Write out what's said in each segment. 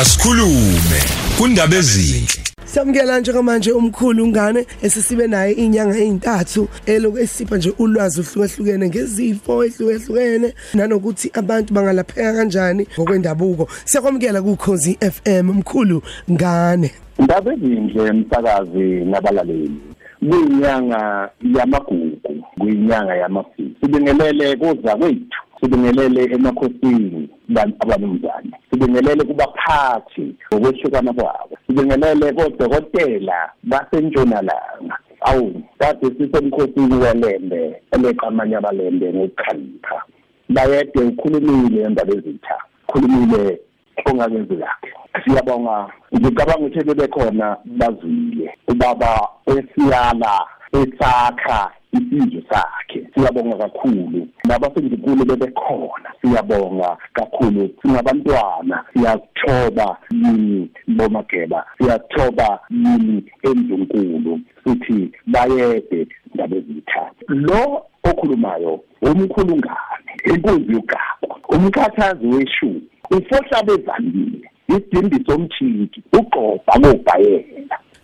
asikhulume kundaba ezinhle Samukela njengamanje umkhulu ngane esisibe naye inyanga ezintathu eloku esipha nje ulwazi ohlukahlukene ngezifo ehlukahlukene nanokuthi abantu bangalapheka kanjani ngokwendabuko. Siyakwamukela ku Khosi FM mkhulu ngane. Indaba ezinhle umsakazi nabalaleli. Kuyinyanga yamagugu, kuyinyanga yamasiko. Sibingelele koza kwethu sibingelele emakhosini abanumzane sibingelele kubaphathi ngokwehlukana kwabo. Sibingelele kodokotela basentshonalanga. Awu kade sisemkhosini welembe eleqamanye abalembe ngokukhalipha bayede ukhulumile endaba ezitha. Khulumile ongakenzekakhe siyabonga. Ngicabanga ukuthi bebekhona bazwile. Ubaba esiyala esakha isizwe sakhe. Siyabonga kakhulu. Nabasengikulo bebekhona siyabonga kakhulu. Singabantwana siyathoba yini bomageba? Siyathoba yini endunkulu sithi bayede ndaba ezithathu lo okhulumayo umkhulungane inkunzi yogaba umkhathazi weshumi ufohla bezandile isidimbiso omthiki ugqoba ngobhayela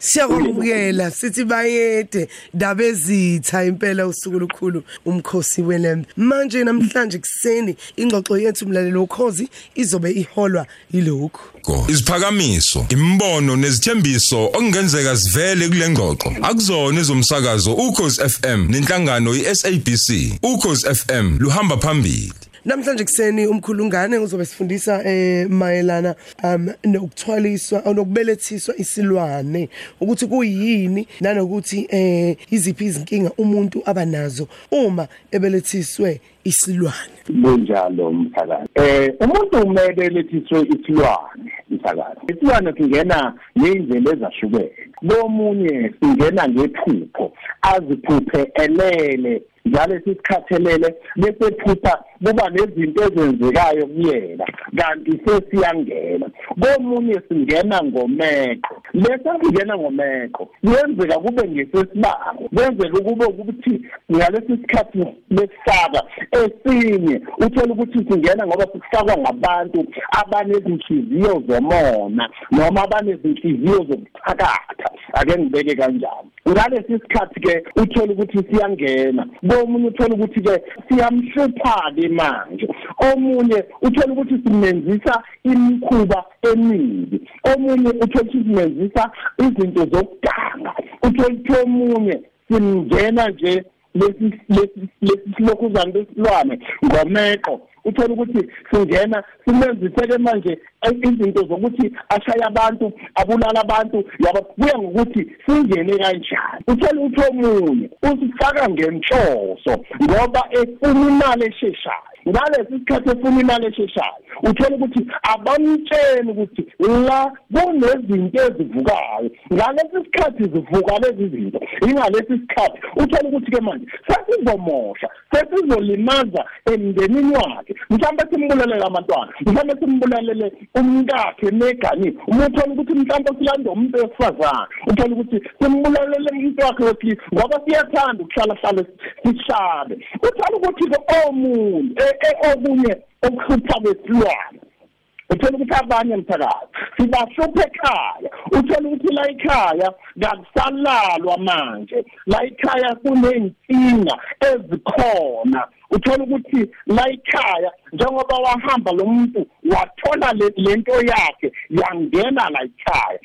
Siyakwamukela sithi bayede ndaba ezitha impela usuku lukhulu umkhosi welembe manje namhlanje kuseni ingxoxo yethu mlalelo ukhozi izobe iholwa yilokhu. Iziphakamiso imbono nezithembiso okungenzeka sivele kule ngxoxo. Akuzona ezomsakazo ukhozi FM nenhlangano iSABC ukhozi FM luhamba phambili. Namhlanje kuseni umkhulungane uzobe sifundisa eh mayelana um nokuthwaliswa nokubelethiswa isilwane ukuthi kuyini nanokuthi eh iziphi izinkinga umuntu abanazo uma ebelethiswe isilwane. Kunjalo mphakathi. Eh umuntu umele lethiswe isilwane mphakathi. Isilwane kungena ngezindlela ezahlukene. Lomunye singena ngephupho aziphuphe elele njalo sisikhathelele bese phupha kuba nezinto ezenzekayo kuyena. Kanti sesiyangena. Komunye singena ngomeko lesa singena ngomeko. Kuyenzeka kube ngesesibango kwenzeka kube ukuthi ngalesi sikhathi lesifaka esinye. Uthola ukuthi singena ngoba sikufakwa ngabantu abanezinhliziyo zomona noma abanezinhliziyo zokuthakatha ake ngibeke kanjalo. Ngalesi sikhathi ke uthola ukuthi siyangena. Komunye uthola ukuthi ke siyamhlupha ke manje. Omunye uthola ukuthi simenzisa imikhuba emibi omunye uthola ukuthi simenzisa izinto zokuganga uthola ukuthi omunye simngena nje lesi lesi lesilokhuzana besilwane ngomeqo uthola ukuthi singena simenziseke manje izinto zokuthi ashaya abantu abulala abantu yaba kuya ngokuthi singene kanjani. Uthola ukuthi omunye usifaka ngenhloso ngoba efuna imali esheshayo. Ngalesi sikhathi efuna imali esheshayo uthola ukuthi abamtsheni ukuthi la kunezinto ezivukayo ngalesi sikhathi zivuka lezi zinto ingalesi sikhathi uthola ukuthi ke manje sesizomosha sesizolimaza emndenini wakhe. Mhlawumbe simbulelele abantwana mhlawumbe simbulalele umkakhe negani. Uma uthola ukuthi mhlawumbe silanda umuntu wesifazane. Uthola ukuthi simbulalele umuntu wakhe wesilisa ngoba siyathanda ukuhlala hlale sishabe uthola ukuthi ke omunye okunye okuhlupha besilwane uthola ukuthi abanye mthakazi sibahlupha ekhaya. Uthola ukuthi la ekhaya kakusalalwa manje. La ekhaya kuney'nkinga ezikhona. Uthola ukuthi la ekhaya njengoba wahamba lo muntu wathola lento yakhe yangena la ekhaya.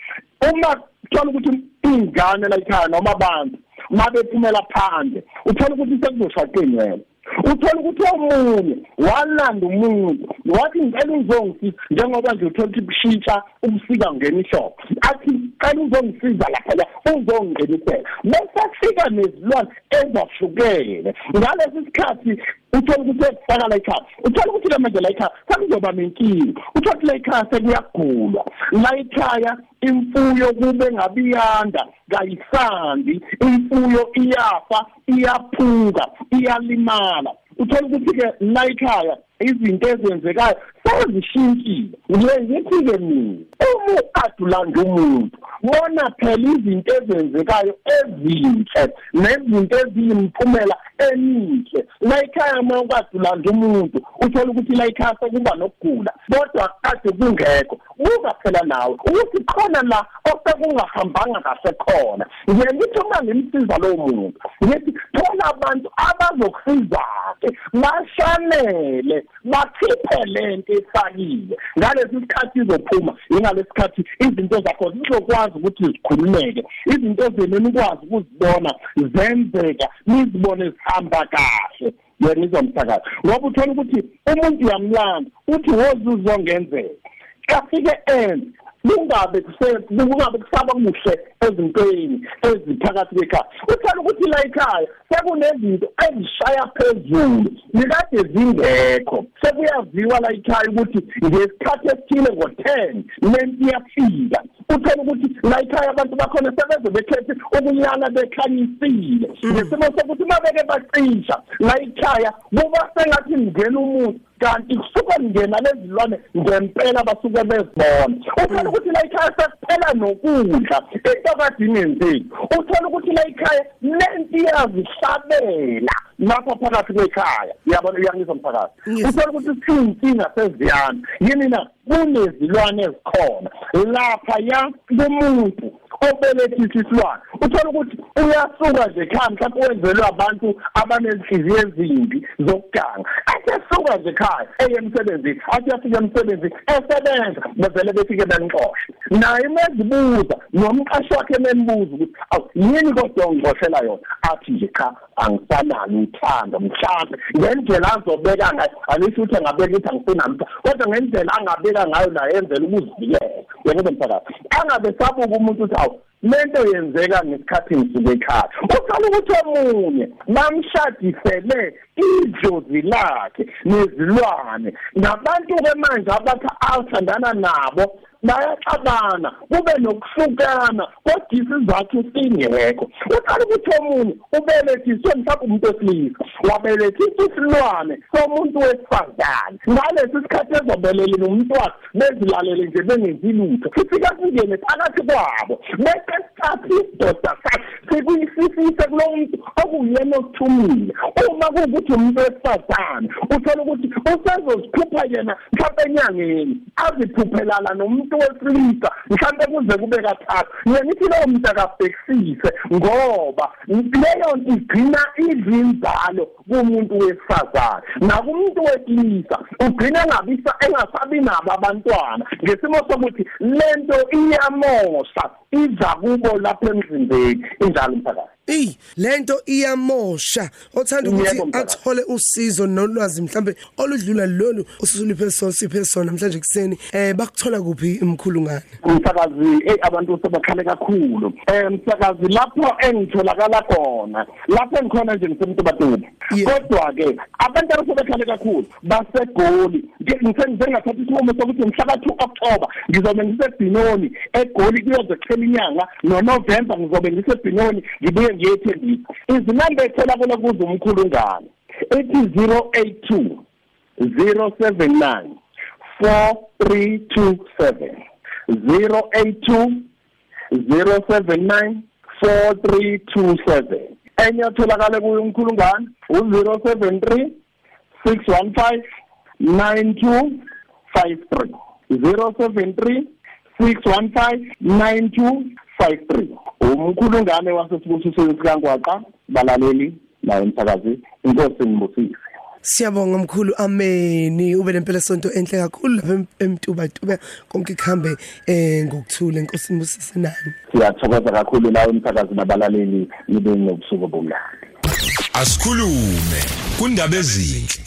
Uma uthola ukuthi ingane la ekhaya noma abantu mabephumela phandle uthola ukuthi sekuzoshaqenyela uthola ukuthi omunye walanda umuntu. Wathi ngicela uzongisiza njengoba nje uthola ukuthi bushintsha ubusika ngena ihlobo athi cela uzongisiza lapha la uzongingenisela bese kufika nezilwane ezahlukene. Ngalesi sikhathi uthola ukuthi ekufaka la ekhaya. Uthola ukuthi manje la ekhaya sekuzoba nenkinga. Uthola ukuthi la ekhaya sekuyagulwa. La ekhaya imfuyo kube ngabiyanda kayisandi. Imfuyo iyafa iyaphuka iyalimala. Uthola ukuthi ke la ekhaya izinto ezenzekayo sezishintshile ngithi-ke mina uma adulanda umuntu bona phela izinto ezenzekayo ezinhle nezinto eziyimphumela emihle. La ekhaya uma ukwazi ulanda umuntu uthola ukuthi la ekhaya sekuba nokugula kodwa kade kungekho. Buka phela nawe ukuthi khona la osekungahambanga kahle khona. Ngiye ngithi uma ngimsiza lowo muntu ngithi thola abantu abazokusiza-ke bashanele bakhiphe lento efakile. Ngalesi sikhathi izophuma ingalesi sikhathi izinto zakho zizokwazi ukuthi zikhululeke. Izinto zenu nikwazi ukuzibona zenzeka nizibone zihamba kahle. Yena izomsakaza. Ngoba uthola ukuthi umuntu uyamlanda uthi wozuzongenzeka afike enze kungabe kungabe kusaba kuhle ezintweni eziphakathi kwekhaya. Uthola ukuthi la ekhaya sekunezinto ezishaya phezulu nikade zingekho. Sekuyaziwa la ekhaya ukuthi ngesikhathi esithile ngo-10 lento iyafika. Uthola ukuthi la ekhaya abantu bakhona sebeze bekhethe ukunyana bekhanyisile. Ngesimo sokuthi uma beke bacisha la ekhaya kuba sengathi ngena umuntu kanti kusuka ngena lezilwane ngempela basuke bezibona. Uthola ukuthi la ekhaya sekuphela nokudla into kade ingenzeki uthola ukuthi la ekhaya lento iyazihlabela lapha phakathi kwekhaya. Uyabona uyangizwa mphakathi uthola ukuthi siyinkinga seziyana. Yini na? Kunezilwane ezikhona. Lapha ya kumuntu obelethisa isilwane. Uthola ukuthi uyasuka nje ekhaya mhlawumbe wenzelwe abantu abanenhliziyo ezimbi zokuganga asesuka nje ekhaya eye emsebenzini athi afike emsebenzini esebenza bevele befike benixoshe naye mezibuza nomqashi wakhe membuza ukuthi awu yini kodwa ongixoshela yona? Athi nje cha angisanalo uthando mhlawumbe ngendlela azobeka ngayo. Alisho ukuthi angabeka ukuthi angisenamtha kodwa ngendlela angabeka ngayo la yenzela ukuzivikela. Yena mphakathi angabe sabuka umuntu uthi awu lento yenzeka ngesikhathi ngisuke ekhaya. Uqala ukuthi omunye bamshadisele idlozi lakhe nezilwane. Nabantu-ke manje abathi athandana nabo bayaxabana kube nokuhlukana kodwa isizathu singekho uqala ukuthi omunye ubelethiswe mhlawumbe umuntu wesilisa wabelethisa isilwane somuntu wesifazane. Ngalesi sikhathi ezobelela umntwana bezilalele nje bengenzi lutho. Sifika singene phakathi kwabo bese sithatha isidoda sakhe sikuyisifise kulo muntu okuyena okuthumile uma kuwukuthi umuntu wesifazane uthola ukuthi usezozikhupha yena mhlawumbe enyangeni aziphuphelana nomuntu wesilisa mhlawumbe kuze kube kathathu. Yena ithi lowo muntu akabhekisise ngoba leyo nto igcina izinzalo kumuntu wesifazane. Nakumuntu wesilisa ugcina engabisa engasabi nabo abantwana. Ngesimo sokuthi lento iyamosha iza kubo lapha emzimbeni injalo mphakathi Ey lento iyamosha othanda ukuthi athole usizo nolwazi mhlambe oludlula lolu ususuliphe sona siphe sona namhlanje kuseni eh bakuthola kuphi imkhulu ngane umsakazi eh abantu sebakhale kakhulu. Eh msakazi lapho engitholakala khona lapho engikhona nje ngisemuntu batuba kodwa ke abantu abasebekhale kakhulu basegoli. Ngisengathatha isinqumo sokuthi mhla ka2 October ngizobe ngisebhinoni egoli kuyoze kuphela inyanga noNovember ngizobe ngisebhinoni ngibuye ngiyethembisa izinamba etholakala kuzo umkhulu ngane ethi 082 079 4327 082 079 4327 enye etholakala kuyo umkhulu ngane u073 615 9253 073 615 9253 umkhulu ngane wasesibusisweni sikangwaqa balaleli naye umsakazi inkosi ngibusise Siyabonga mkhulu ameni. Ube lempela sonto enhle kakhulu lapha emtuba tuba konke kuhambe eh ngokuthula inkosi ngibusise nani? Siyathokoza kakhulu lawo umsakazi nabalaleli. Nibe nobusuku obumnandi Asikhulume kundaba ezinhle.